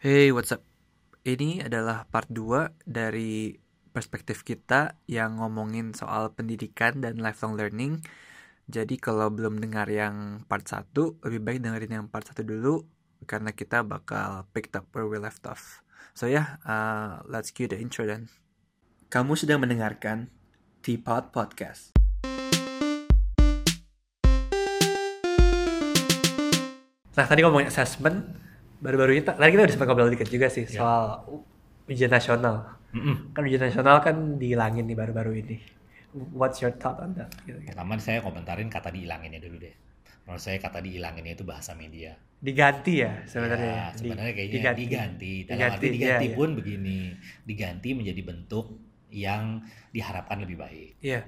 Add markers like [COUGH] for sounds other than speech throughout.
Hey, what's up? Ini adalah part 2 dari perspektif kita yang ngomongin soal pendidikan dan lifelong learning. Jadi kalau belum dengar yang part 1, lebih baik dengerin yang part 1 dulu karena kita bakal pick up where we left off. So yeah, uh, let's cue the intro then. Kamu sedang mendengarkan Teapot Podcast. Nah, tadi ngomongin assessment, baru-baru ini, tadi kita udah sempat ngobrol dikit juga sih Ya. soal ujian nasional. Mm-mm. Kan ujian nasional kan dihilangin nih baru-baru ini. What's your thought on that? Gitu, gitu. Pertama saya komentarin kata dihilanginnya dulu deh. Menurut saya kata dihilanginnya itu bahasa media. Diganti ya sebenarnya. Ya, sebenarnya kayaknya diganti. Dalam Diganti, arti diganti iya, iya. pun begini, diganti menjadi bentuk yang diharapkan lebih baik. Iya.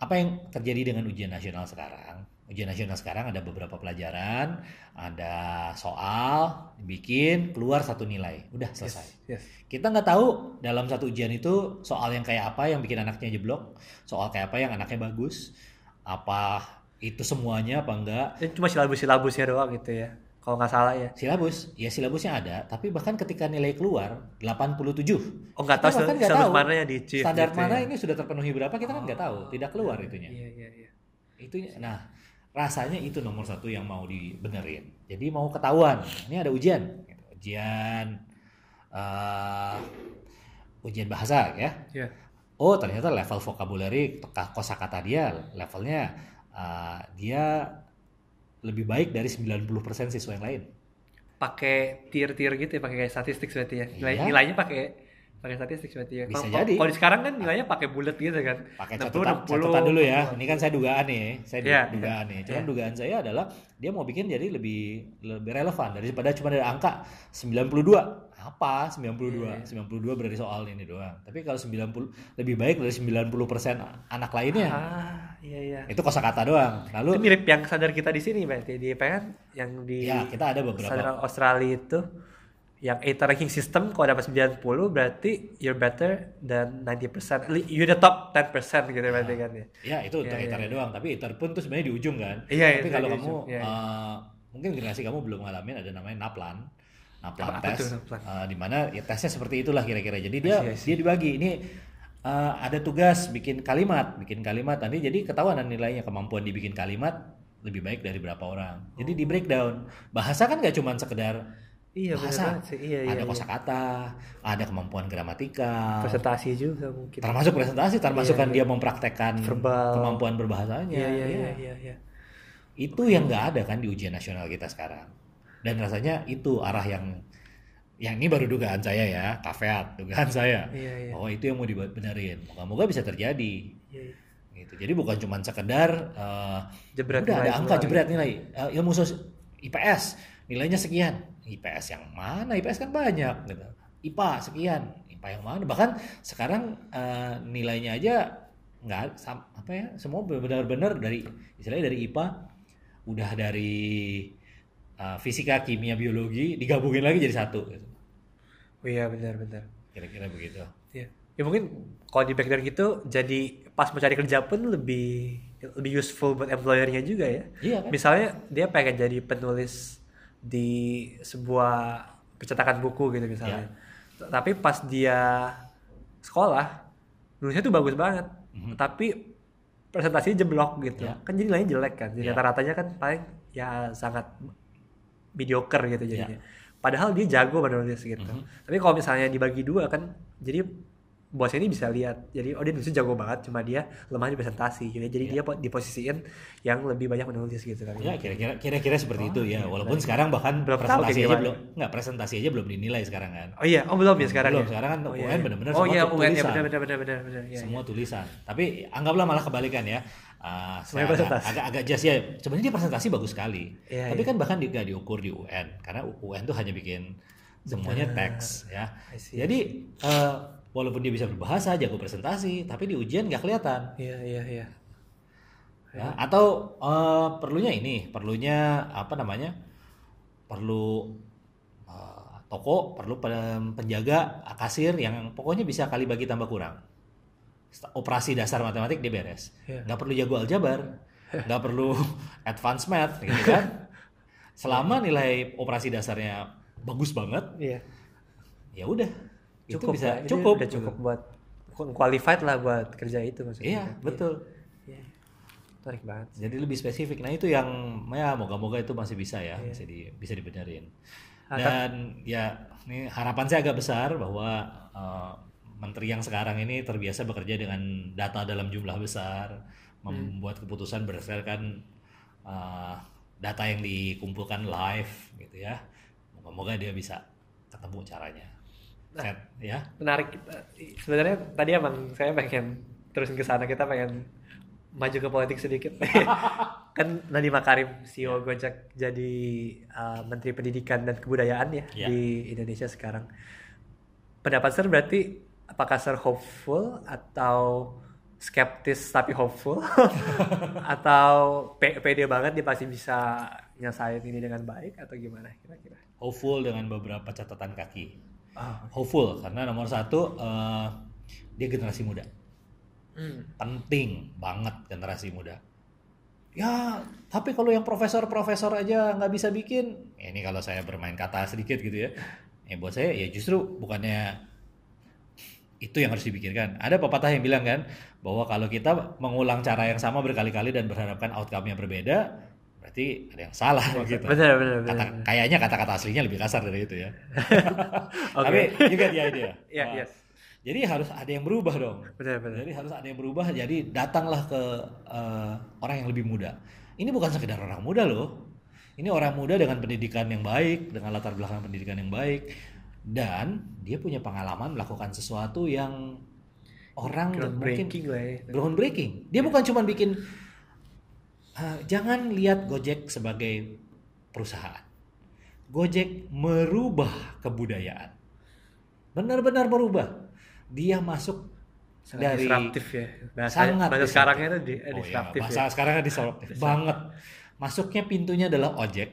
Apa yang terjadi dengan ujian nasional sekarang? Ujian nasional sekarang ada beberapa pelajaran, ada soal, dibikin, keluar satu nilai, udah selesai. Yes. Kita nggak tahu dalam satu ujian itu soal yang kayak apa yang bikin anaknya jeblok, soal kayak apa yang anaknya bagus, apa itu semuanya apa enggak. Ini cuma silabus-silabusnya doang gitu ya. Kalau nggak salah ya. Silabus, ya silabusnya ada, tapi bahkan ketika nilai keluar 87. Oh nggak tahu bahkan nggak tahu mana yang di Standar gitu mana ya. ini sudah terpenuhi berapa kita kan nggak tahu, tidak keluar itunya. Iya, iya, iya. Itu nah rasanya itu nomor satu yang mau dibenerin. Jadi mau ketahuan, ini ada ujian, gitu. ujian eh, ujian bahasa ya. Iya. Oh ternyata level vocabulary kosakata dia levelnya eh, dia lebih baik dari 90% siswa yang lain. Pakai tier-tier gitu ya, pakai kayak statistik berarti ya. Nilai, Iya. nilainya pakai pakai statistik berarti ya. Bisa Kalau- jadi. Kalau sekarang kan nilainya pakai bulat gitu kan. Pakai 60, catatan, 60. catatan dulu ya. Ini kan saya dugaan nih, saya Iya, dugaan nih. Cuman iya. dugaan saya adalah dia mau bikin jadi lebih lebih relevan daripada cuma dari angka 92. Apa 92? Iya, 92 berarti soal ini doang. Tapi kalau 90 lebih baik dari 90% anak lainnya. Ah, iya iya. Itu kosakata doang. Itu Lalu mirip yang standar kita di sini berarti di IPN yang di ya kita ada beberapa standar Australia itu yang ATA ranking system kalau dapat 90 berarti you're better than 90%. Li- You're the top 10% gitu berarti kan ya. Ya itu untuk Iya, iya, etarnya doang, tapi etar pun tuh sebenarnya di ujung kan. Iya, tapi itu kalau kamu ujung, iya, iya. eh, mungkin generasi kamu belum ngalamin ada namanya naplan. Naplan Apa- apa tes. tuh naplan? eh, di mana ya tesnya seperti itulah kira-kira. Jadi dia see. dia dibagi ini eh, ada tugas bikin kalimat, bikin kalimat nanti jadi ketahuan nilainya kemampuan dibikin kalimat lebih baik dari berapa orang. Jadi di breakdown. Bahasa kan gak cuma sekedar Iya bahasa. sih. Iya iya. ada iya. kosakata, ada kemampuan gramatikal, Presentasi juga mungkin. termasuk presentasi termasuk Iya, kan iya. dia mempraktekkan Verbal. kemampuan berbahasanya Iya iya Iya. iya iya iya. itu yang nggak ada kan di ujian nasional kita sekarang dan rasanya itu arah yang yang ini baru dugaan saya ya kafeat dugaan saya Iya iya. bahwa itu yang mau dibenerin moga-moga bisa terjadi Iya, iya. gitu jadi bukan cuma sekedar eh, Jebret udah nilai ada angka jebret nilai Eh, ilmu sos IPS nilainya sekian IPS yang mana IPS kan banyak gitu IPA sekian IPA yang mana bahkan sekarang eh, nilainya aja nggak apa ya semua benar-benar dari istilahnya dari IPA udah dari eh, fisika kimia biologi digabungin lagi jadi satu gitu. Oh iya benar benar. kira-kira begitu Iya. Ya mungkin kalau di background gitu jadi pas mau cari kerja pun lebih lebih useful buat employernya juga ya. iya kan Misalnya dia pengen jadi penulis di sebuah percetakan buku gitu misalnya. Ya. Tapi pas dia sekolah nulisnya tuh bagus banget. Mhm. Tapi presentasinya jeblok gitu. Ya. Kan jadi nilainya jelek kan. Jadi Ya. rata-ratanya kan paling ya sangat mediocre gitu Ya. jadinya. Padahal dia jago menulis gitu. Mhm. Tapi kalau misalnya dibagi dua kan jadi bosnya ini bisa lihat. Jadi oh dia nulisnya jago banget cuma dia lemah di presentasi gitu. Jadi dia po- diposisiin yang lebih banyak menulis gitu kan. Ya kira-kira kira-kira seperti itu ya. iya, Walaupun baik. sekarang bahkan Belum presentasi aja belum nggak presentasi aja belum dinilai sekarang kan. Oh iya, oh belum ya sekarang Belum, ya? sekarang kan oh, UN benar-benar Oh semua iya, tuh UN ya tulisan. benar benar benar benar benar. Iya, Semua tulisan. Tapi anggaplah malah kebalikan ya. Saya agak, agak agak just ya. Sebenarnya dia presentasi bagus sekali. Iya, Tapi iya. kan bahkan juga diukur di UN karena UN tuh hanya bikin semuanya Benar. teks ya. Jadi eh, walaupun dia bisa berbahasa, jago presentasi, tapi di ujian nggak kelihatan. Iya iya iya. ya atau eh, perlunya ini perlunya apa namanya perlu eh, toko perlu pen- penjaga kasir yang pokoknya bisa kali bagi tambah kurang operasi dasar matematik dia beres Iya. nggak perlu jago aljabar nggak perlu [LAUGHS] advance math gitu kan [LAUGHS] selama nilai operasi dasarnya bagus banget Iya. ya udah itu cukup bisa lah. Cukup udah cukup buat qualified lah buat kerja itu maksudnya iya betul Iya. menarik banget jadi lebih spesifik nah itu yang ya moga-moga itu masih bisa ya Iya. bisa di bisa dibenerin dan ya ini harapan saya agak besar bahwa eh, menteri yang sekarang ini terbiasa bekerja dengan data dalam jumlah besar Hmm. membuat keputusan berdasarkan eh, data yang dikumpulkan live gitu ya moga-moga dia bisa ketemu caranya. Nah. Set, ya. menarik. Sebenarnya tadi emang saya pengen terus ke sana kita pengen maju ke politik sedikit. [LAUGHS] Kan Nadiem Makarim CEO Gojek jadi uh, Menteri Pendidikan dan Kebudayaan ya Ya. di Indonesia sekarang. Pendapat Sir berarti apakah Sir hopeful atau skeptis tapi hopeful? [LAUGHS] Atau pe- pede banget dia pasti bisa nyelesain ini dengan baik atau gimana kira-kira hopeful dengan beberapa catatan kaki. Oh. hopeful karena nomor satu eh, dia generasi muda. Hmm. penting banget generasi muda. Ya tapi kalau yang profesor-profesor aja nggak bisa bikin ya ini kalau saya bermain kata sedikit gitu ya. Ya buat saya ya justru bukannya itu yang harus dipikirkan ada pepatah yang bilang kan bahwa kalau kita mengulang cara yang sama berkali-kali dan berharapkan outcome-nya berbeda berarti ada yang salah gitu benar benar benar Kata- kayaknya kata-kata aslinya lebih kasar dari itu ya [LAUGHS] Oke. tapi juga dia idea Iya, Nah, iya. jadi harus ada yang berubah dong benar benar jadi harus ada yang berubah. Jadi datanglah ke eh, orang yang lebih muda. Ini bukan sekedar orang muda loh. Ini orang muda dengan pendidikan yang baik, dengan latar belakang pendidikan yang baik, dan dia punya pengalaman melakukan sesuatu yang orang mungkin groundbreaking lah ya groundbreaking. Dia bukan cuma bikin. Eh, jangan lihat Gojek sebagai perusahaan. Gojek merubah kebudayaan. Benar-benar merubah. Dia masuk sangat dari disruptif ya bahasa sangat bahasa sekarangnya itu di, eh, Oh iya, bahasa ya sekarang disruptif banget. Masuknya pintunya adalah ojek,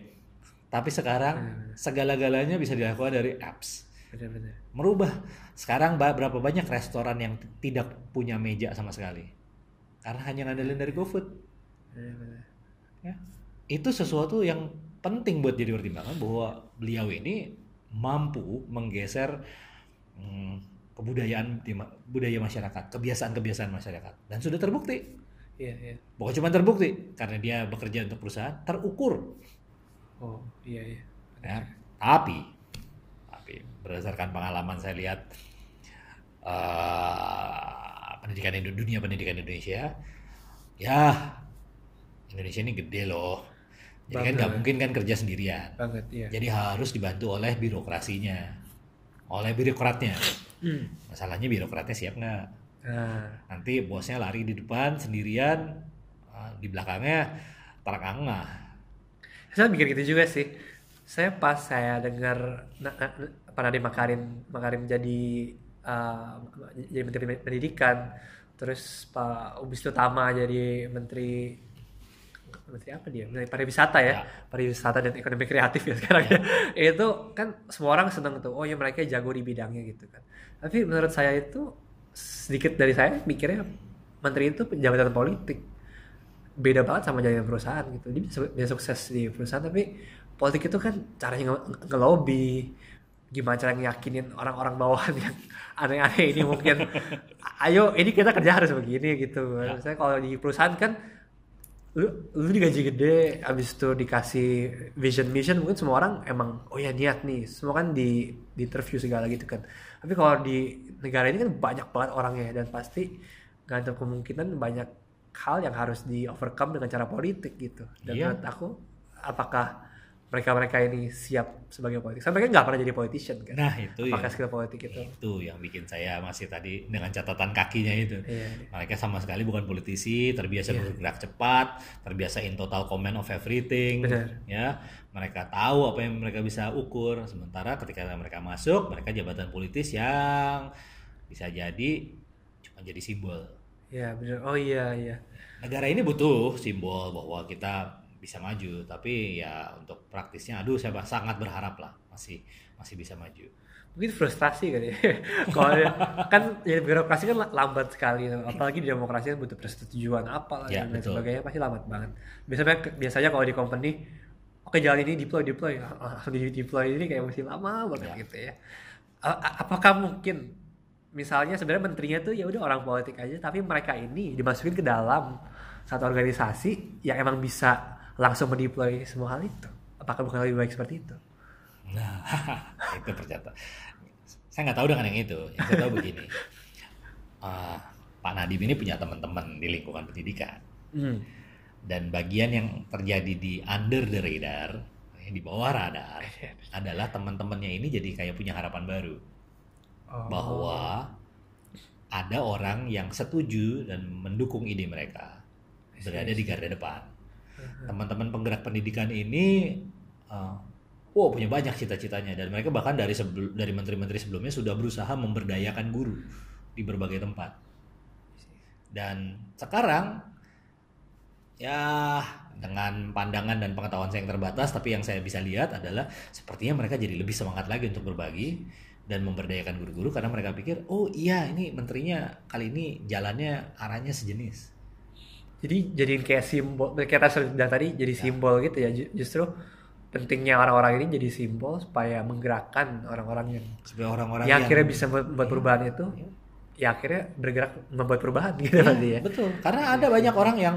tapi sekarang Hmm. segala-galanya bisa dilakukan dari apps. benar-benar Merubah. Sekarang berapa banyak restoran yang tidak punya meja sama sekali? Karena hanya ngandelin dari GoFood. Benar-benar Ya. Itu sesuatu yang penting buat jadi pertimbangan bahwa beliau ini mampu menggeser hmm, kebudayaan budaya masyarakat, kebiasaan-kebiasaan masyarakat dan sudah terbukti. iya iya Bukan cuma terbukti karena dia bekerja untuk perusahaan, terukur. oh iya iya Ya. Tapi, tapi berdasarkan pengalaman saya lihat eh, pendidikan dunia pendidikan Indonesia, ya Indonesia ini gede loh. Jadi kan nggak mungkin kan kerja sendirian. banget iya Jadi harus dibantu oleh birokrasinya, oleh birokratnya. Hmm. Masalahnya birokratnya siap nggak? nah Nanti bosnya lari di depan sendirian, eh, di belakangnya terengah saya mikir gitu juga sih saya pas saya dengar na- na- na- apa Nadiem Makarim Makarim jadi uh, jadi menteri pendidikan terus Pak Ubis Utama jadi menteri menteri apa dia? Menteri pariwisata ya, Ya. pariwisata dan ekonomi kreatif ya sekarang ya. [LAUGHS] Itu kan semua orang seneng tuh oh ya mereka jago di bidangnya gitu kan. Tapi menurut saya itu sedikit dari saya mikirnya menteri itu jabatan politik. Beda banget sama jabatan perusahaan gitu. Dia bisa, bisa sukses di perusahaan tapi politik itu kan caranya nge- ngelobi gimana cara ngeyakinin orang-orang bawahan yang aneh-aneh ini mungkin. [LAUGHS] Ayo ini kita kerja harus begini gitu. Ya. misalnya kalau di perusahaan kan lu lu digaji gede abis itu dikasih vision mission mungkin semua orang emang oh ya niat nih. Semua kan di di interview segala gitu kan. Tapi kalau di negara ini kan banyak banget orangnya dan pasti nggak ada kemungkinan banyak hal yang harus di overcome dengan cara politik gitu. Dan Iya. menurut aku apakah mereka-mereka ini siap sebagai politik saya mereka nggak pernah jadi politician kan Nah itu apakah yang, skill politik itu itu yang bikin saya masih tadi dengan catatan kakinya itu. iya Mereka sama sekali bukan politisi, terbiasa Iya. bergerak cepat, terbiasa in total command of everything, Benar. ya. Mereka tahu apa yang mereka bisa ukur. Sementara ketika mereka masuk, mereka jabatan politis yang bisa jadi cuma jadi simbol. iya benar oh iya iya Negara ini butuh simbol bahwa kita bisa maju, tapi ya untuk praktisnya, aduh saya sangat berharap lah masih masih bisa maju. mungkin frustasi kali ya. [LAUGHS] Kalau kan jadi birokrasi kan lambat sekali, apalagi di demokrasi kan butuh persetujuan apa Ya, dan lain betul. sebagainya pasti lambat banget. Biasanya biasanya kalau di company, oke jalan ini deploy deploy, langsung di deploy ini kayak masih lama banget Ya. gitu ya. Apakah mungkin misalnya sebenarnya menterinya tuh ya udah orang politik aja tapi mereka ini dimasukin ke dalam satu organisasi yang emang bisa langsung mendeploy semua hal itu apakah bukan lebih baik seperti itu Nah, [LAUGHS] itu pernyataan. Saya nggak tahu dengan yang itu. Yang saya tahu [LAUGHS] begini. Ah, Pak Nadiem ini punya teman-teman di lingkungan pendidikan. Hmm. Dan bagian yang terjadi di under the radar, di bawah radar, [LAUGHS] adalah teman-temannya ini jadi kayak punya harapan baru. Oh. Bahwa ada orang yang setuju dan mendukung ide mereka berada di garda depan. Teman-teman penggerak pendidikan ini uh, wow punya banyak cita-citanya dan mereka bahkan dari sebelum dari menteri-menteri sebelumnya sudah berusaha memberdayakan guru di berbagai tempat. Dan sekarang ya dengan pandangan dan pengetahuan saya yang terbatas tapi yang saya bisa lihat adalah sepertinya mereka jadi lebih semangat lagi untuk berbagi dan memberdayakan guru-guru karena mereka pikir oh iya ini menterinya kali ini jalannya arahnya sejenis. Jadi jadiin kayak simbol kayak tadi sudah tadi jadi simbol gitu ya Ju- justru pentingnya orang-orang ini jadi simbol supaya menggerakkan orang-orang yang Supaya orang-orang yang yang akhirnya bisa membuat perubahan itu ya akhirnya bergerak membuat perubahan gitu Iya, ya betul. Karena ada banyak orang yang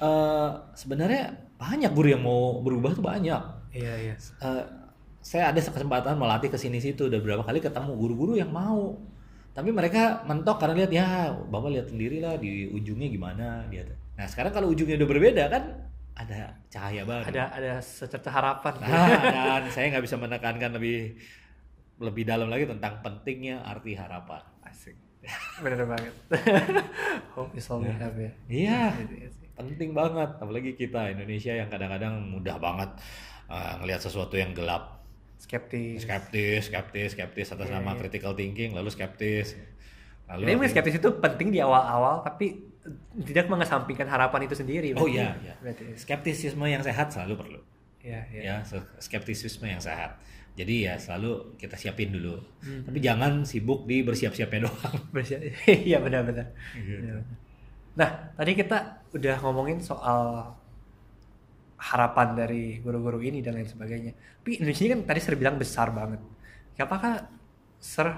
eh, sebenarnya banyak guru yang mau berubah tuh banyak. iya iya Eh, saya ada kesempatan melatih ke sini situ udah berapa kali ketemu guru-guru yang mau. Tapi mereka mentok karena lihat ya, Bapak lihat sendiri lah di ujungnya gimana dia. Nah, sekarang kalau ujungnya udah berbeda kan ada cahaya baru. ada ada secerca harapan. Nah, [LAUGHS] dan saya nggak bisa menekankan lebih lebih dalam lagi tentang pentingnya arti harapan. asik. Bener banget. [LAUGHS] Hope is all we have ya Iya. Penting banget. Apalagi kita Indonesia yang kadang-kadang mudah banget uh, ngelihat sesuatu yang gelap. Skeptis. Skeptis skeptis skeptis atas Iya, nama iya. critical thinking lalu skeptis. Lalu Jadi skeptis itu penting di awal-awal tapi tidak mengesampingkan harapan itu sendiri. oh iya iya Berarti. skeptisisme yang sehat selalu perlu Iya, iya. ya skeptisisme yang sehat jadi ya selalu kita siapin dulu Hmm. tapi jangan sibuk di bersiap-siapnya [LAUGHS] doang Bersia- [LAUGHS] Iya benar-benar. Gitu. Iya. Nah, tadi kita udah ngomongin soal harapan dari guru-guru ini dan lain sebagainya. Tapi Indonesia kan tadi Sir bilang besar banget. Apakah Sir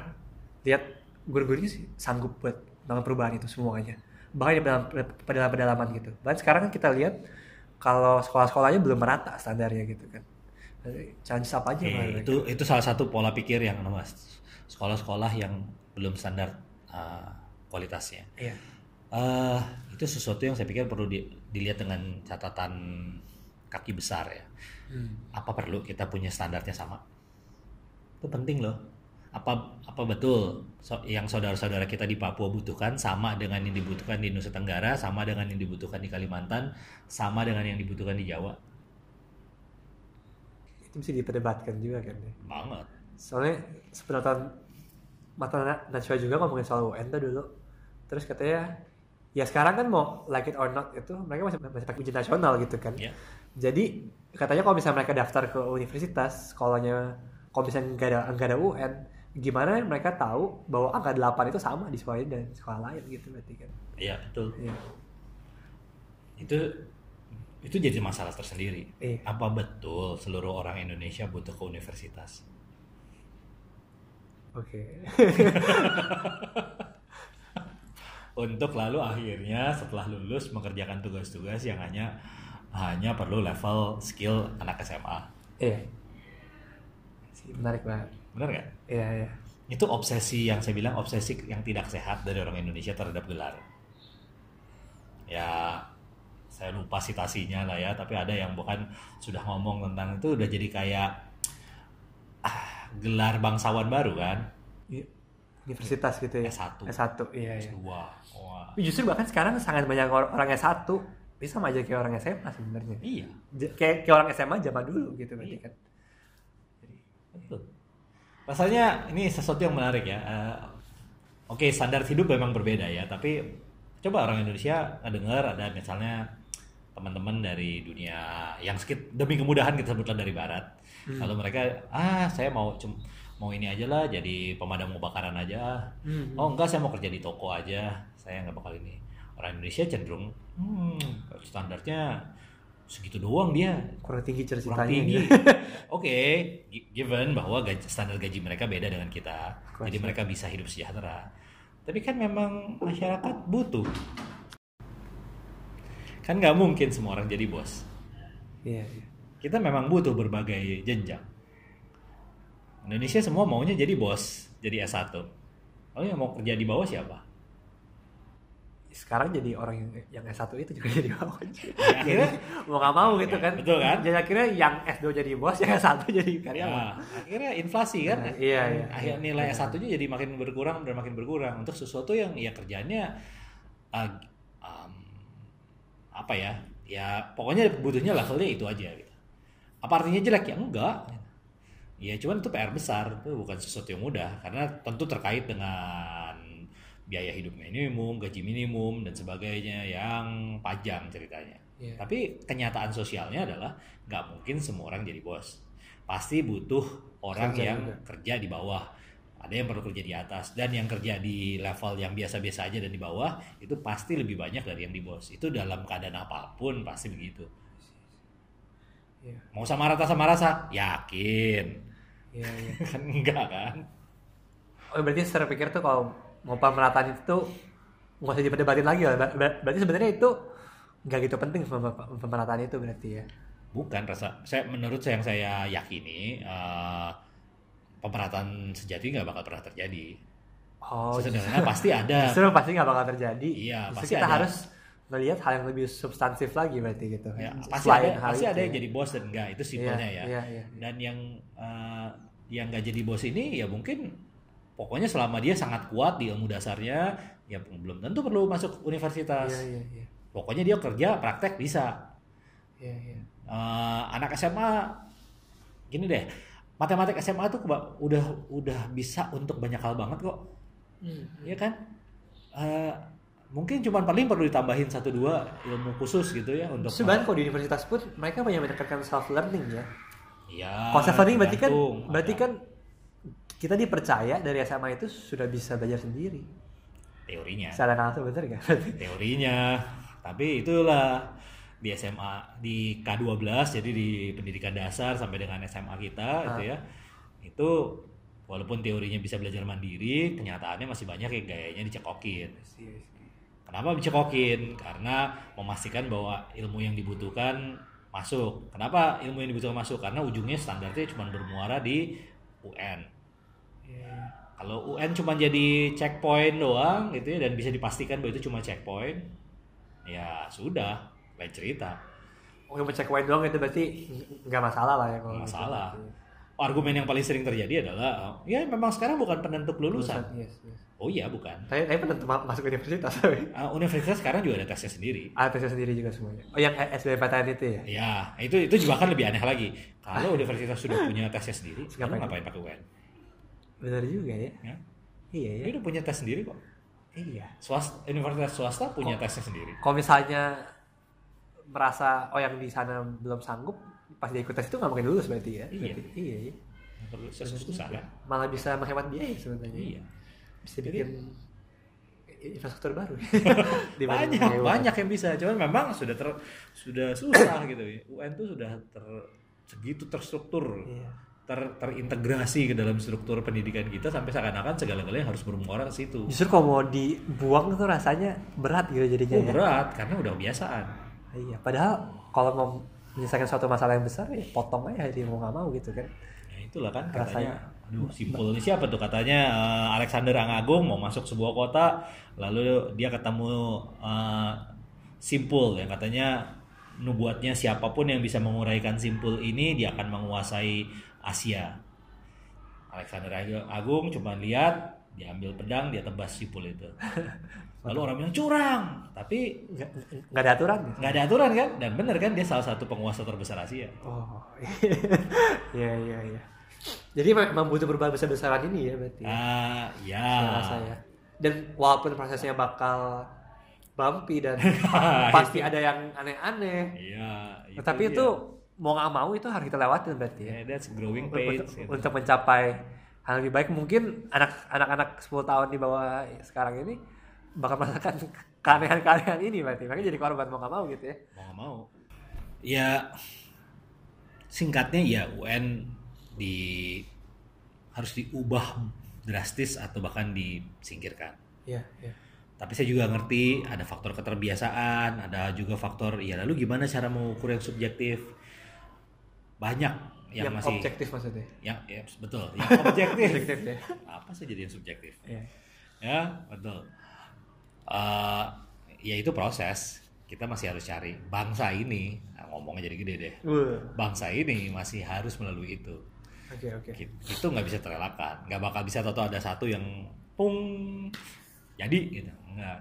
lihat guru-guru ini sanggup buat melakukan perubahan itu semuanya? Bahkan di dalam pedalaman pedalaman gitu. Bahkan sekarang kan kita lihat kalau sekolah-sekolahnya belum merata standarnya gitu kan. Jadi, Challenge apa aja Bang? itu itu salah satu pola pikir yang mas sekolah-sekolah yang belum standar uh, kualitasnya Iya. Eh, itu sesuatu yang saya pikir perlu di- dilihat dengan catatan kaki besar ya. Hmm. Apa perlu kita punya standarnya sama? Itu penting loh. Apa apa betul so- yang saudara-saudara kita di Papua butuhkan sama dengan yang dibutuhkan di Nusa Tenggara, sama dengan yang dibutuhkan di Kalimantan, sama dengan yang dibutuhkan di Jawa? Itu mesti diperdebatkan juga kan ya. Banget. soalnya sepenonton mata Na- Najwa juga ngomongin soal UN tuh dulu terus katanya ya sekarang kan mau like it or not itu mereka masih masih pakai ujian nasional gitu kan Ya. jadi katanya kalau misalnya mereka daftar ke universitas sekolahnya kalau misalnya nggak ada nggak ada UN gimana mereka tahu bahwa angka 8 itu sama di sekolah ini dan sekolah lain gitu berarti kan Iya, betul. Iya. Itu itu jadi masalah tersendiri. Iya. Apa betul seluruh orang Indonesia butuh ke universitas? oke [LAUGHS] untuk lalu akhirnya setelah lulus mengerjakan tugas-tugas yang hanya hanya perlu level skill anak SMA. iya sih menarik banget Bener nggak? iya iya Itu obsesi yang saya bilang obsesi yang tidak sehat dari orang Indonesia terhadap gelar. Ya saya lupa citasinya lah ya, tapi ada yang bukan sudah ngomong tentang itu udah jadi kayak ah, gelar bangsawan baru kan? Iya. universitas gitu ya S1. S1 iya iya S2. Wah. Tapi Justru bahkan sekarang sangat banyak or- orang S1 bisa sama aja kayak orang SMA sebenarnya. Iya, J- Kayak kayak orang SMA zaman dulu gitu berarti Iya. kan. betul. Rasanya ini sesuatu yang menarik ya. Eh, Oke, standar hidup memang berbeda ya, tapi coba orang Indonesia ngedengar ada misalnya teman-teman dari dunia yang sedikit demi kemudahan kita sebutlah dari barat. Lalu mereka ah saya mau cum- mau ini aja lah jadi pemadam kebakaran aja. Hmm. Oh enggak saya mau kerja di toko aja. Saya nggak bakal ini. Orang Indonesia cenderung hmm, standarnya segitu doang dia kurang tinggi kurang ceritanya tinggi. gitu. [LAUGHS] Oke, gi- given bahwa gaji, standar gaji mereka beda dengan kita, course. jadi mereka bisa hidup sejahtera. Tapi kan memang masyarakat butuh. Kan nggak mungkin semua orang jadi bos. Iya, iya. Kita memang butuh berbagai jenjang. Indonesia semua maunya jadi bos, jadi S1. Lalu yang mau kerja di bawah siapa? Sekarang jadi orang yang yang S1 itu juga [LAUGHS] jadi bawah. Ya, akhirnya mau nggak mau gitu kan. Betul kan? Jadi akhirnya yang S2 jadi bos, yang S1 jadi karyawan. Ya, akhirnya inflasi kan. Nah, iya, iya. Akhirnya Iya, nilai benar. S1-nya jadi makin berkurang dan makin berkurang untuk sesuatu yang ya kerjanya uh, um, apa ya? Ya pokoknya butuhnya levelnya itu aja gitu. Apa artinya jelek ya? Enggak. Ya cuman itu PR besar, itu bukan sesuatu yang mudah karena tentu terkait dengan biaya hidup minimum, gaji minimum dan sebagainya yang panjang ceritanya. Iya. Tapi kenyataan sosialnya adalah nggak mungkin semua orang jadi bos. Pasti butuh orang Kerja yang juga. kerja di bawah. Ada yang perlu kerja di atas dan yang kerja di level yang biasa-biasa aja dan di bawah itu pasti lebih banyak dari yang di bos. Itu dalam keadaan apa pun pasti begitu. Iya. Mau sama rata sama rasa? Yakin. Iya, iya. Kan [LAUGHS] enggak kan? Oh, berarti secara pikir tuh kalau mau pemerataan itu tuh nggak usah diperdebatin lagi lah. Ber- ber- Berarti sebenarnya itu nggak gitu penting pem- pem- pemerataan itu berarti ya. Bukan rasa. Saya menurut saya yang saya yakini eh, pemerataan sejati nggak bakal pernah terjadi. Oh, Sesederhana pasti ada. justru pasti nggak bakal terjadi. Iya, Justru pasti kita ada. harus melihat hal yang lebih substansif lagi berarti gitu. Ya, pasti Selain ada, pasti ada yang ya. jadi bos dan enggak itu simpelnya Iya, ya. iya, iya. Dan yang eh, yang nggak jadi bos ini ya mungkin pokoknya selama dia sangat kuat di ilmu dasarnya ya belum tentu perlu masuk universitas. Iya, iya, iya. Pokoknya dia kerja praktek bisa. Iya, iya. Eh, anak SMA gini deh, matematik SMA tuh udah udah bisa untuk banyak hal banget kok. Hmm. Iya kan? Eh, mungkin cuma paling perlu ditambahin satu dua ilmu khusus gitu ya untuk Sebenarnya kalau di universitas pun mereka banyak menekankan self learning ya. Iya. Konsep learning berarti kan berarti kan kita dipercaya dari SMA itu sudah bisa belajar sendiri. teorinya. Nggak langsung bener nggak? [LAUGHS] Teorinya. Tapi itulah di SMA di K12 jadi di pendidikan dasar sampai dengan SMA kita gitu ya. Itu walaupun teorinya bisa belajar mandiri, kenyataannya masih banyak yang gayanya dicekokin. Kenapa dicekokin? Karena memastikan bahwa ilmu yang dibutuhkan masuk. Kenapa ilmu yang dibutuhkan masuk? Karena ujungnya standarnya cuma bermuara di UN. Kalau UN cuma jadi checkpoint doang gitu ya dan bisa dipastikan bahwa itu cuma checkpoint, ya sudah, lain cerita. Oh, yang cek wine doang itu berarti nggak masalah lah ya kalau Nggak gitu. masalah. Argumen yang paling sering terjadi adalah, ya memang sekarang bukan penentu kelulusan. Yes, yes. Oh iya bukan. Tapi tapi penentu ma- masuk universitas tapi. Uh, universitas sekarang juga ada tesnya sendiri. Ah, tesnya sendiri juga semuanya. Oh, yang SBMPTN itu ya? Ya, itu itu juga kan lebih aneh lagi. Kalau [LAUGHS] universitas sudah punya tesnya sendiri, ngapain? ngapain pakai UN? Benar juga ya. Ya? Iya ya. Dia udah punya tes sendiri kok. Iya. Swasta, universitas swasta punya tesnya sendiri. Kalau misalnya merasa oh yang di sana belum sanggup pas dia ikut tes itu nggak mungkin lulus berarti ya? Iya. Berarti, iya, iya. Perlu susah kan? Malah bisa menghemat biaya sebenarnya. Iya. Bisa bikin infrastruktur baru. [LAUGHS] Banyak banyak yang bisa cuman memang sudah ter sudah susah gitu ya UN tuh sudah ter segitu terstruktur Iya. Ter terintegrasi ke dalam struktur pendidikan kita sampai seakan-akan segala-galanya harus bermuara ke situ Justru kalau mau dibuang tuh rasanya berat gitu jadinya oh, ya. berat karena udah kebiasaan Iya, padahal kalau mau menyelesaikan suatu masalah yang besar ya potong aja dia mau nggak mau gitu kan. ya itulah kan Rasanya. katanya aduh simpul ini siapa tuh katanya eh, Alexander Angagung mau masuk sebuah kota lalu dia ketemu eh, simpul yang katanya nubuatnya siapa pun yang bisa menguraikan simpul ini dia akan menguasai Asia Alexander Agung cuma lihat dia ambil pedang dia tebas simpul itu [LAUGHS] lalu orang bilang curang tapi Nggak, ada aturan gitu. nggak ada aturan kan dan bener kan dia salah satu penguasa terbesar Asia Oh, [LAUGHS] iya iya iya. Jadi memang butuh perubahan besar-besaran ini ya berarti. ya, ah ya saya rasa ya. Dan walaupun prosesnya bakal bumpy dan [LAUGHS] pasti ada yang aneh-aneh, Iya, tapi dia. itu mau nggak mau itu harus kita lewatin berarti ya. Yeah, that's growing Untuk, pains. gitu. untuk mencapai hal lebih baik mungkin anak anak-anak 10 tahun di bawah sekarang ini bakal merasakan keanehan-keanehan ini berarti makanya jadi korban mau nggak mau gitu ya Mau nggak mau. Ya singkatnya ya UN di harus diubah drastis atau bahkan disingkirkan. Iya, iya. Tapi saya juga ngerti ada faktor keterbiasaan, ada juga faktor ya lalu gimana cara mengukur yang subjektif. Banyak yang, Yang masih objektif maksudnya. yang ya, betul, yang [LAUGHS] objektif. Objektif ya. [LAUGHS] Apa sih jadi yang subjektif? Iya. Ya, betul. Eh, ya itu proses. Kita masih harus cari bangsa ini. Nah, ngomongnya jadi gede deh. Bangsa ini masih harus melalui itu. Oke, oke. Ki- Itu nggak bisa terelakkan. Nggak bakal bisa tahu ada satu yang pung jadi gitu. Enggak.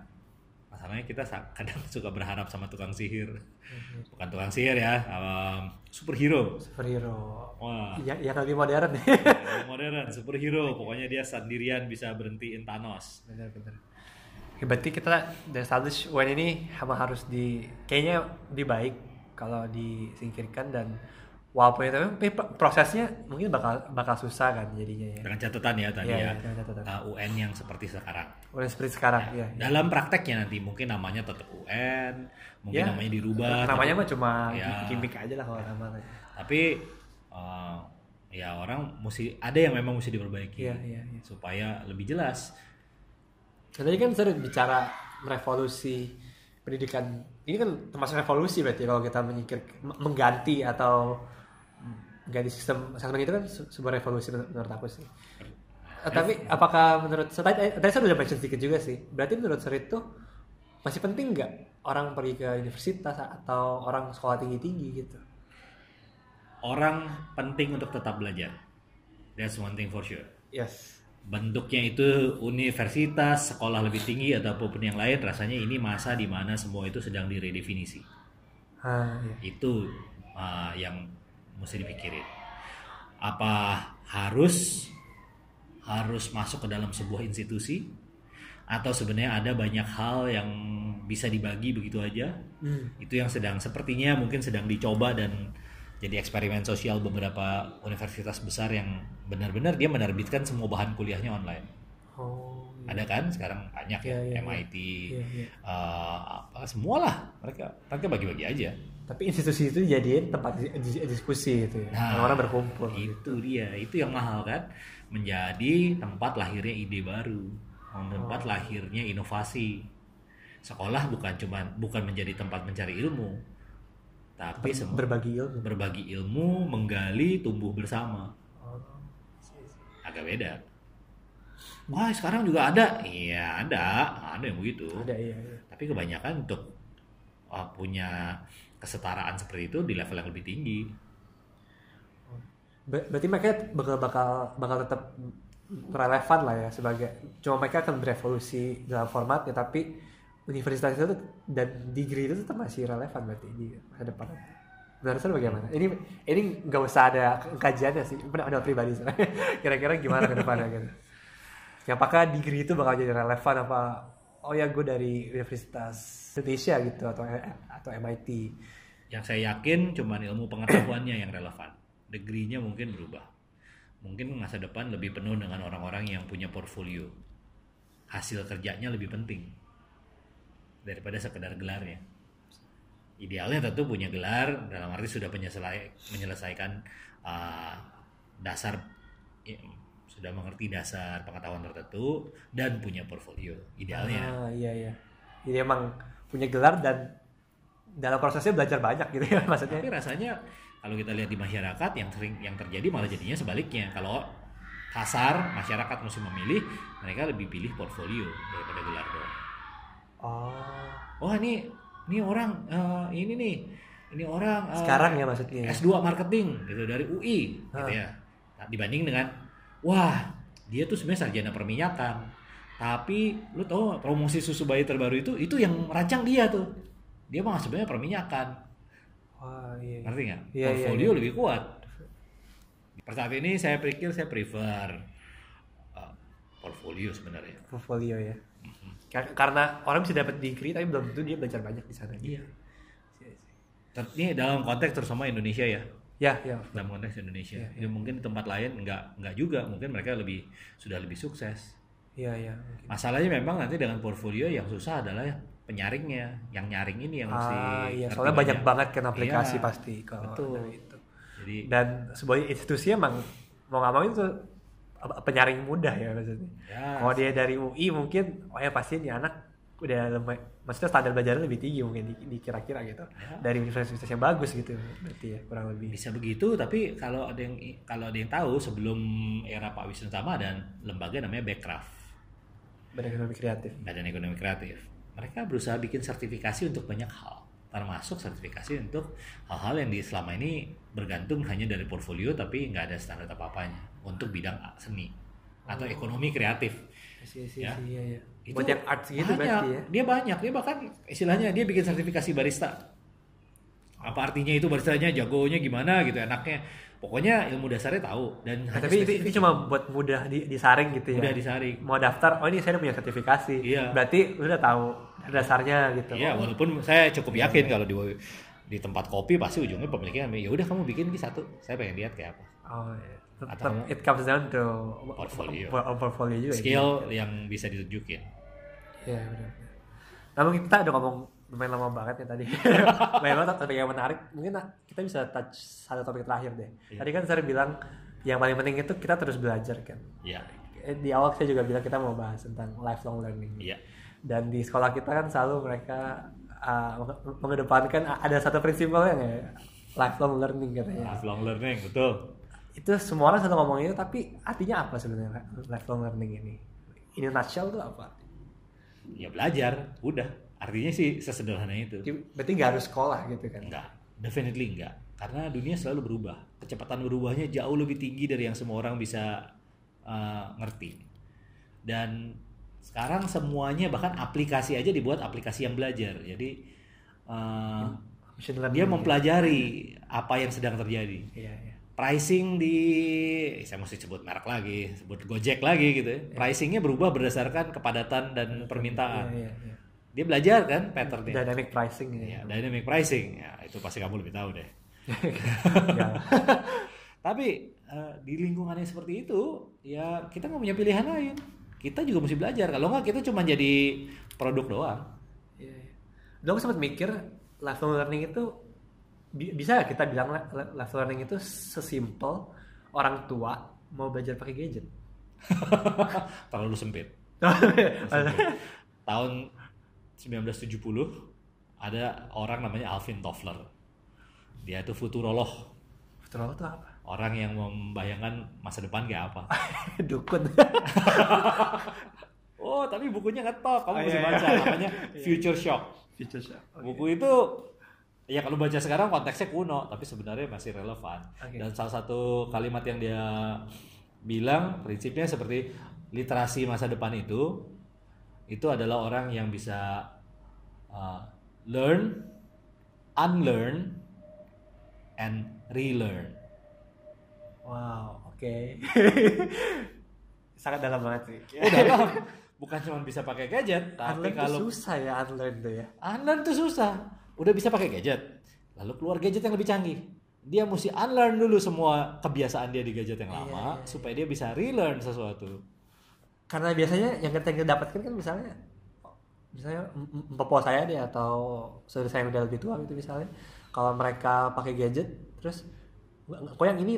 Masalahnya kita kadang suka berharap sama tukang sihir. Bukan tukang sihir ya, em, superhero. Superhero. Wah, Yang, yang lebih modern nih. yang modern, superhero. [LAUGHS] Pokoknya dia sendirian bisa berhentiin Thanos. Benar-benar. Ya, berarti kita udah establish UN ini emang harus di kayaknya lebih baik kalau disingkirkan dan walaupun itu prosesnya mungkin bakal bakal susah kan jadinya ya. Dengan catatan ya tadi Iya, ya, dengan catatan. uh, UN yang seperti sekarang. Udah seperti sekarang ya. ya. Dalam prakteknya nanti mungkin namanya tetap UN, mungkin Ya, namanya dirubah. Namanya mah cuma Ya. gimmick aja lah kalau nama. Tapi uh, ya orang mesti ada yang memang mesti diperbaiki Iya, iya, iya. supaya lebih jelas. Nah, tadi kan sering bicara revolusi pendidikan. Ini kan termasuk revolusi berarti kalau kita menyingkir mengganti atau mengganti sistem asesmen itu kan se- sebuah revolusi menur- menurut aku sih. Eh, tapi apakah menurut saya tadi, tadi saya udah mention sedikit juga sih. Berarti menurut saya itu masih penting nggak orang pergi ke universitas atau orang sekolah tinggi-tinggi gitu? Orang penting untuk tetap belajar. That's one thing for sure. Yes. bentuknya itu universitas, sekolah lebih tinggi ataupun yang lain rasanya ini masa di mana semua itu sedang diredefinisi. Ah, iya. Itu uh, yang mesti dipikirin. Apa harus harus masuk ke dalam sebuah institusi atau sebenarnya ada banyak hal yang bisa dibagi begitu aja? Hmm. Itu yang sedang sepertinya mungkin sedang dicoba dan jadi eksperimen sosial beberapa universitas besar yang benar-benar dia menerbitkan semua bahan kuliahnya online. Oh. iya. Ada kan sekarang banyak Iya, ya iya, MIT, Iya, iya. eh, apa semualah mereka mereka bagi-bagi aja. Tapi institusi itu jadiin tempat di- di- diskusi gitu ya. Nah, Orang-orang berkumpul. Itu dia, itu yang mahal kan, menjadi tempat lahirnya ide baru, Oh. tempat lahirnya inovasi. Sekolah bukan cuma bukan menjadi tempat mencari ilmu, tapi berbagi ilmu. berbagi ilmu, menggali, tumbuh bersama. Oh, Agak beda. Wah sekarang juga ada, iya ada, ada yang begitu. ada iya, iya. Tapi kebanyakan untuk uh, punya kesetaraan seperti itu di level yang lebih tinggi. Ber- berarti mereka bakal bakal bakal tetap relevan lah ya sebagai cuma mereka akan berevolusi dalam formatnya tapi universitas itu dan degree itu tetap masih relevan berarti di masa depan. Menurut bagaimana? Ini ini nggak usah ada kajiannya sih, ada pribadi saya. [LAUGHS] Kira-kira gimana ke depannya gitu? Ya, apakah degree itu bakal jadi relevan apa? Oh ya gue dari Universitas Indonesia gitu atau atau MIT. Yang saya yakin cuman ilmu pengetahuannya yang relevan. Degree-nya mungkin berubah. Mungkin masa depan lebih penuh dengan orang-orang yang punya portfolio. Hasil kerjanya lebih penting daripada sekedar gelarnya. Idealnya tentu punya gelar dalam arti sudah menyelesai- menyelesaikan uh, dasar ya, sudah mengerti dasar pengetahuan tertentu dan punya portfolio idealnya. Ah, iya iya. Jadi emang punya gelar dan dalam prosesnya belajar banyak gitu ya [LAUGHS] maksudnya. Tapi rasanya kalau kita lihat di masyarakat yang sering yang terjadi malah jadinya sebaliknya. Kalau kasar masyarakat mesti memilih, mereka lebih pilih portfolio daripada gelar doang. Oh. Oh ini ini orang eh, ini nih ini orang eh, Sekarang ya maksudnya. S2 marketing gitu dari UI gitu Ah. ya. Nah, dibanding dengan wah, dia tuh sebenarnya sarjana perminyakan. Tapi lu tau promosi susu bayi terbaru itu itu yang merancang dia tuh. Dia mah sebenarnya perminyakan. Wah, iya. Ngerti nggak? Iya, iya, Portfolio iya. lebih kuat. Per saat ini saya pikir saya prefer uh, portfolio sebenarnya. Portfolio ya. Kar- Karena orang bisa dapat degree tapi belum tentu dia belajar banyak di sana. Iya. Ini dalam konteks terutama Indonesia ya. Ya, ya. Dalam konteks Indonesia. Iya, Ya, mungkin di tempat lain nggak nggak juga. Mungkin mereka lebih sudah lebih sukses. Iya, iya. Masalahnya memang nanti dengan portfolio yang susah adalah penyaringnya, yang nyaring ini yang mesti Ah, iya, soalnya banyak banget kan aplikasi Iya, pasti kalau betul. itu. Jadi Dan sebuah institusi emang mau nggak mau itu penyaring mudah ya maksudnya. ya, Kalau dia dari UI mungkin, oh ya pasti ini anak udah lemah, maksudnya standar belajarnya lebih tinggi mungkin di, dikira-kira gitu. Ya. Dari universitas yang bagus gitu, berarti ya kurang lebih. bisa begitu tapi kalau ada yang kalau ada yang tahu sebelum era Pak Wisnu Tama dan lembaga namanya Backcraft Badan ekonomi kreatif. Badan Ekonomi Kreatif mereka berusaha bikin sertifikasi untuk banyak hal termasuk sertifikasi untuk hal-hal yang di selama ini bergantung hanya dari portfolio tapi nggak ada standar apa-apanya untuk bidang seni atau ekonomi kreatif Iya, iya, Ya. iya, iya. Itu Buat yang arts gitu banyak. ya. Dia banyak, dia bahkan istilahnya dia bikin sertifikasi barista. Apa artinya itu baristanya jagonya gimana gitu enaknya. Pokoknya ilmu dasarnya tahu dan Nah, tapi itu, itu cuma buat mudah di, disaring gitu ya. Mudah disaring. Mau daftar, oh ini saya udah punya sertifikasi. Iya. Berarti udah tahu dasarnya gitu. Iya, walaupun saya cukup yakin kalau di di tempat kopi pasti ujungnya pemiliknya ya udah kamu bikin ini satu. Saya pengen lihat kayak apa. Oh iya. Tetap Atau- it comes down to Portfolio. po- portfolio juga. ya. Skill yang bisa ditunjukin. Iya benar. Namun kita udah ngomong lumayan lama banget ya tadi. [LAUGHS] lumayan banget topik yang menarik. Mungkin nah, kita bisa touch satu topik terakhir deh. Iya. Tadi kan saya bilang yang paling penting itu kita terus belajar kan. Iya. Eh, Di awal saya juga bilang kita mau bahas tentang lifelong learning. Iya. Dan di sekolah kita kan selalu mereka uh, menge- mengedepankan ada satu prinsipnya ya lifelong learning katanya. Lifelong learning, betul. Itu semua orang selalu ngomong itu tapi artinya apa sebenarnya lifelong learning ini? In a nutshell itu apa? Ya belajar, udah. Artinya sih sesederhana itu. Berarti nggak harus sekolah gitu kan? Enggak, definitely enggak. Karena dunia selalu berubah. Kecepatan berubahnya jauh lebih tinggi dari yang semua orang bisa uh, ngerti. Dan sekarang semuanya bahkan aplikasi aja dibuat aplikasi yang belajar. Jadi uh, dia mempelajari apa yang sedang terjadi. Iya, iya. Pricing di saya mesti sebut merek lagi, sebut Gojek lagi gitu ya. Pricingnya berubah berdasarkan kepadatan dan permintaan. Iya, iya, iya. Dia belajar kan patternnya. Dynamic pricing ya. Ya, dynamic pricing. Ya, itu pasti kamu lebih tahu deh. Nggak. [LAUGHS] [LAUGHS] Tapi eh, di lingkungan yang seperti itu, ya kita nggak punya pilihan lain. Kita juga mesti belajar. Kalau nggak kita cuma jadi produk doang. Iya. Dong sempat mikir lifelong learning itu bi- bisa ya kita bilang li- li- lifelong learning itu sesimpel orang tua mau belajar pakai gadget. [LAUGHS] Terlalu sempit. Tahun 1970 ada orang namanya Alvin Toffler. Dia itu futurolog, Betul itu apa? orang yang membayangkan masa depan kayak apa. [LAUGHS] Dukun. [LAUGHS] Oh, tapi bukunya nggak top. Kamu Oh, mesti iya, baca. iya. Namanya Future Shock. Features ya. Oke. Buku itu ya kalau baca sekarang konteksnya kuno, tapi sebenarnya masih relevan. Oke. Dan salah satu kalimat yang dia bilang prinsipnya seperti literasi masa depan itu itu adalah orang yang bisa uh, learn, unlearn, and relearn. Wow, oke. [LAUGHS] Sangat dalam banget sih. Oh, dalam. Bukan cuma bisa pakai gadget, tapi Unlearn kalau tuh susah ya unlearn tuh ya. Unlearn tuh susah. Udah bisa pakai gadget. Lalu keluar gadget yang lebih canggih. Dia mesti unlearn dulu semua kebiasaan dia di gadget yang Iya, lama iya, supaya dia bisa relearn sesuatu. Karena biasanya yang kita kita dapatkan kan misalnya misalnya bapak saya deh atau saudara saya yang udah lebih tua gitu misalnya. Kalau mereka pakai gadget terus "Nggak- nggak, kok yang ini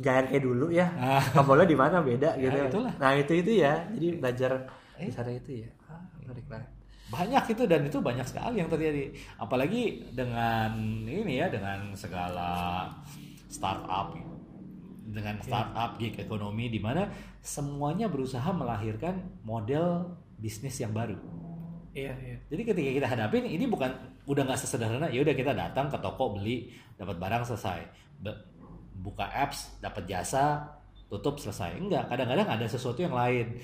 nggak yang kayak dulu ya? Ah. tombolnya di mana? Beda Ya, gitu. itulah. nah itu itu ya. Jadi belajar Eh. di sana itu ya. Ah, menarik banget. Banyak itu dan itu banyak sekali yang terjadi. Apalagi dengan ini ya dengan segala startup dengan startup gig ekonomi di mana semuanya berusaha melahirkan model bisnis yang baru. iya iya. Jadi ketika kita hadapin ini bukan udah nggak sesederhana ya udah kita datang ke toko beli dapat barang selesai. Be- buka apps dapat jasa tutup selesai. Enggak kadang-kadang ada sesuatu yang lain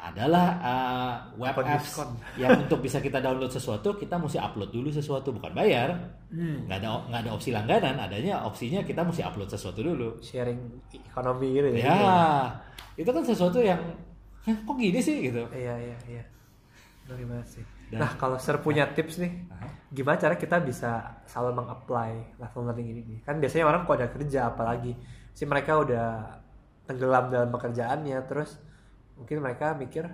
adalah uh, web apps diskon. [LAUGHS] yang untuk bisa kita download sesuatu kita mesti upload dulu sesuatu bukan bayar Hmm. nggak ada nggak ada opsi langganan adanya opsinya kita mesti upload sesuatu dulu sharing ekonomi gitu ya ya itu kan sesuatu yang "Hah, kok gini sih gitu iya iya iya banget sih Dan- nah kalau ser punya tips nih Aha. gimana cara kita bisa selalu mengapply level learning ini nih? Kan biasanya orang kalau udah kerja apalagi sih mereka udah tenggelam dalam pekerjaannya terus mungkin mereka mikir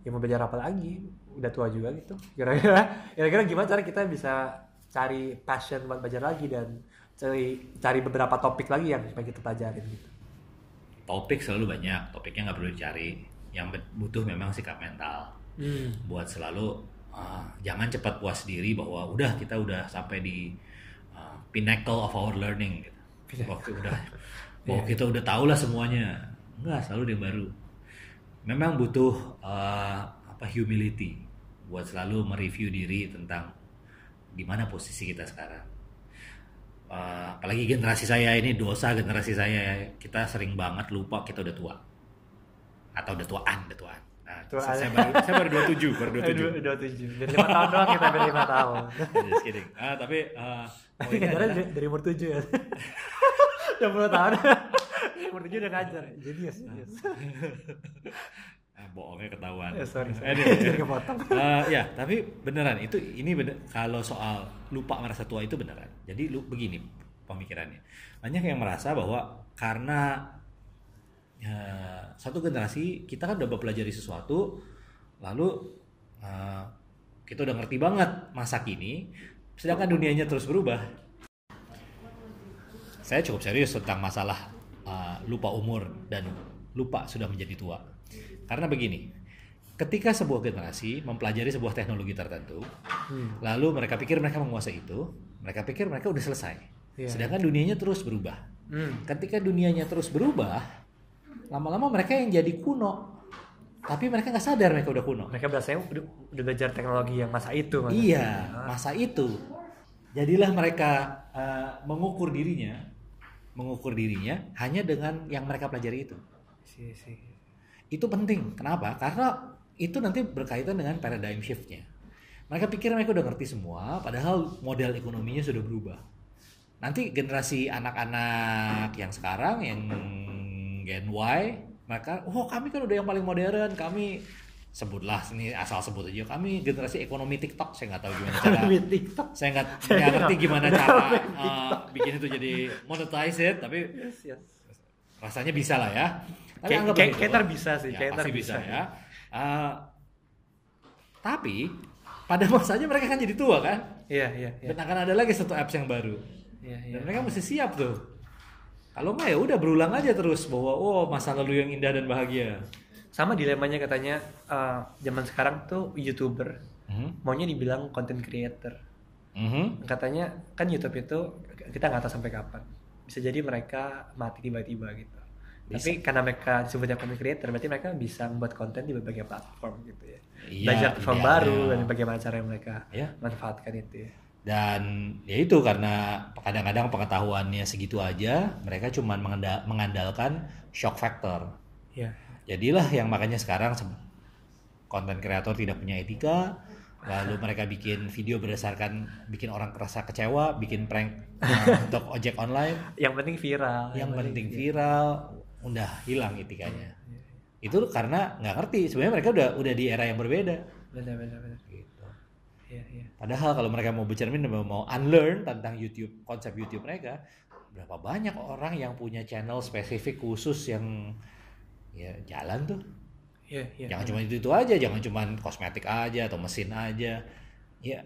ya mau belajar apa lagi udah tua juga gitu kira-kira kira-kira gimana cara kita bisa cari passion buat belajar lagi dan cari cari beberapa topik lagi yang pengen kita pelajarin gitu topik selalu banyak topiknya nggak perlu dicari yang butuh memang sikap mental hmm. buat selalu uh, jangan cepat puas diri bahwa udah kita udah sampai di uh, pinnacle of our learning gitu. Waktu udah [LAUGHS] bahwa kita udah tahu lah semuanya. Enggak, selalu yang baru. Memang butuh uh, apa humility buat selalu mereview diri tentang di mana posisi kita sekarang. Uh, apalagi generasi saya ini dosa generasi saya kita sering banget lupa kita udah tua atau udah tuaan udah tuaan nah, Tuaan. saya, saya baru saya baru 27 baru 27 Dua, dua tujuh. Dari lima tahun doang kita beda lima tahun. Just kidding. Ah, tapi uh, ngajarnya adalah- dari, dari umur tujuh ya. [LAUGHS] Udah puluh tahun. Tujuh udah ngajar. Genius. genius. ah, [LAUGHS] bohongnya ketahuan. Eh, sorry, sorry. Anyway, [LAUGHS] Jadi kepotong. eh, ya, tapi beneran itu ini bener, kalau soal lupa merasa tua itu beneran. Jadi lu begini pemikirannya. Banyak yang merasa bahwa karena eh, satu generasi kita kan udah mempelajari sesuatu, lalu eh, kita udah ngerti banget masa kini, sedangkan dunianya terus berubah. Saya cukup serius tentang masalah uh, lupa umur dan lupa sudah menjadi tua. Karena begini, ketika sebuah generasi mempelajari sebuah teknologi tertentu, Hmm. lalu mereka pikir mereka menguasai itu, mereka pikir mereka udah selesai. Iya. Sedangkan dunianya terus berubah. Hmm. Ketika dunianya terus berubah, lama-lama mereka yang jadi kuno. Tapi mereka nggak sadar mereka udah kuno. Mereka biasanya udah, udah belajar teknologi yang masa itu. Iya, masa itu. Jadilah mereka uh, mengukur dirinya, mengukur dirinya hanya dengan yang mereka pelajari itu. Si, si. Itu penting. Kenapa? Karena itu nanti berkaitan dengan paradigm shift-nya. Mereka pikir mereka udah ngerti semua, padahal model ekonominya sudah berubah. Nanti generasi anak-anak yang sekarang, yang Gen Y, mereka, oh kami kan udah yang paling modern, kami sebutlah ini asal sebut aja kami generasi ekonomi TikTok saya nggak tahu gimana cara TikTok. saya nggak nggak ngerti gimana cara uh, bikin itu jadi monetize it tapi Yes, yes. rasanya bisa lah ya tapi anggap kayak- bisa sih, ya, kayak pasti bisa, bisa. ya Uh, tapi pada masanya mereka kan jadi tua kan Iya, iya, iya. dan akan ada lagi satu apps yang baru Iya, iya. dan mereka mesti siap tuh kalau nggak ya udah berulang aja terus bahwa oh masa lalu yang indah dan bahagia Sama dilemanya katanya eh, zaman sekarang tuh YouTuber Mhm. maunya dibilang content creator. Mhm. Katanya kan YouTube itu kita nggak tahu sampai kapan. Bisa jadi mereka mati tiba-tiba gitu. Tapi karena mereka disebutnya content creator, berarti mereka bisa membuat konten di berbagai platform gitu ya. Iya, Belajar platform idealnya. baru dan bagaimana cara mereka Ya. manfaatkan itu ya. dan ya itu karena kadang-kadang pengetahuannya segitu aja mereka cuma mengandalkan shock factor Iya. Jadilah yang makanya sekarang se- konten kreator tidak punya etika lalu mereka bikin video berdasarkan bikin orang kerasa kecewa bikin prank [LAUGHS] uh, untuk ojek online Yang penting viral. yang penting viral udah hilang etikanya itu karena nggak ngerti sebenarnya mereka udah udah di era yang berbeda Benar, benar, benar. gitu Iya, iya. padahal kalau mereka mau bercermin mau unlearn tentang YouTube konsep YouTube mereka berapa banyak orang yang punya channel spesifik khusus yang ya jalan tuh Iya, iya. jangan cuma itu itu aja jangan cuma kosmetik aja atau mesin aja ya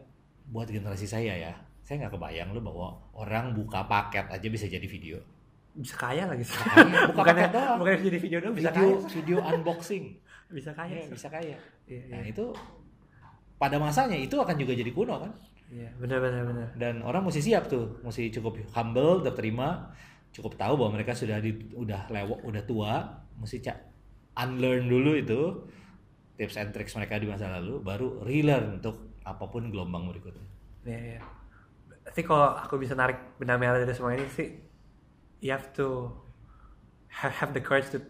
buat generasi saya ya saya nggak kebayang loh bahwa orang buka paket aja bisa jadi video Bisa kaya lagi. Kaya, bukan bukan [LAUGHS] paket doang. bukan jadi video doang, bisa video kaya. video unboxing Bisa kaya. ya, bisa kaya Iya, nah iya. itu pada masanya itu akan juga jadi kuno kan Iya, benar benar benar. dan orang mesti siap tuh mesti cukup humble terima cukup tahu bahwa mereka sudah di, udah lewat udah tua mesti cak unlearn dulu itu tips and tricks mereka di masa lalu baru relearn untuk apa pun gelombang berikutnya Iya, iya. Berarti kalau aku bisa narik benang merah dari semua ini sih, you have to have, have the courage to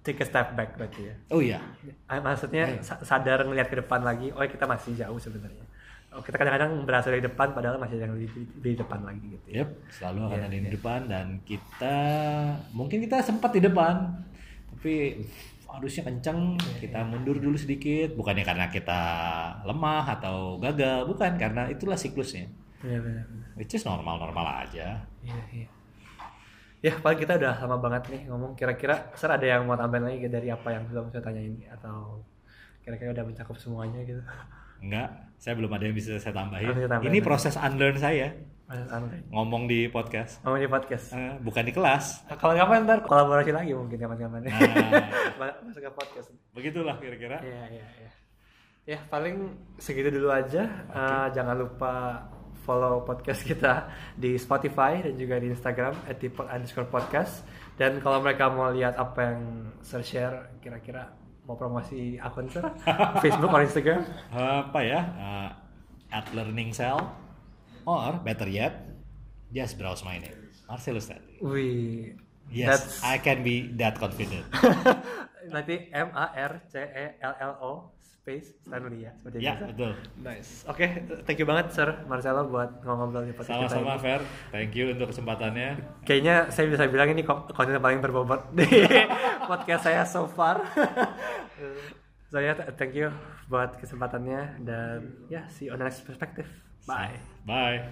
take a step back berarti ya. oh iya Ah, Maksudnya sa- sadar ngelihat ke depan lagi, oh kita masih jauh sebenarnya. Oh, kita kadang-kadang berasa dari depan padahal masih ada yang lebih di depan lagi gitu ya. Yep, selalu akan Iya, ada di iya. depan dan kita mungkin kita sempat di depan, tapi harusnya kenceng, Iya, kita mundur dulu sedikit, bukannya karena kita lemah atau gagal, bukan karena itulah siklusnya, benar benar. which is normal-normal aja. Iya, iya. Ya, paling kita udah lama banget nih ngomong. Kira-kira Sir ada yang mau tambahin lagi dari apa yang belum saya tanya ini atau kira-kira udah mencakup semuanya gitu Enggak, saya belum ada yang bisa saya tambahin. Bisa tambahin. Ini proses unlearn saya ngomong di podcast, ngomong di podcast Eh, bukan di kelas. Nah, kapan-kapan ntar kolaborasi lagi mungkin kapan-kapan Nah, [LAUGHS] masuk ke podcast begitulah kira-kira. Iya iya iya. Ya paling segitu dulu aja. Eh, jangan lupa follow podcast kita di Spotify dan juga di Instagram underscore podcast. Dan kalau mereka mau lihat apa yang saya share, kira-kira mau promosi akun sir, [LAUGHS] Facebook atau Instagram? Apa ya? Eh, at learning cell or better yet, just browse my name, Marcellus Stanley. Wih, Yes, I can be that confident. [LAUGHS] nanti M A R C E L L O space Stanley ya seperti ya, biasa. betul. Nice. Oke, thank you banget Sir Marcelo buat ngobrol di podcast kita Sama-sama. Fer, thank you untuk kesempatannya. Kayaknya saya bisa bilang ini ko- konten paling berbobot di [LAUGHS] podcast saya so far. [LAUGHS] so ya, th- thank you buat kesempatannya dan ya see you on the next perspective. Bye. Bye.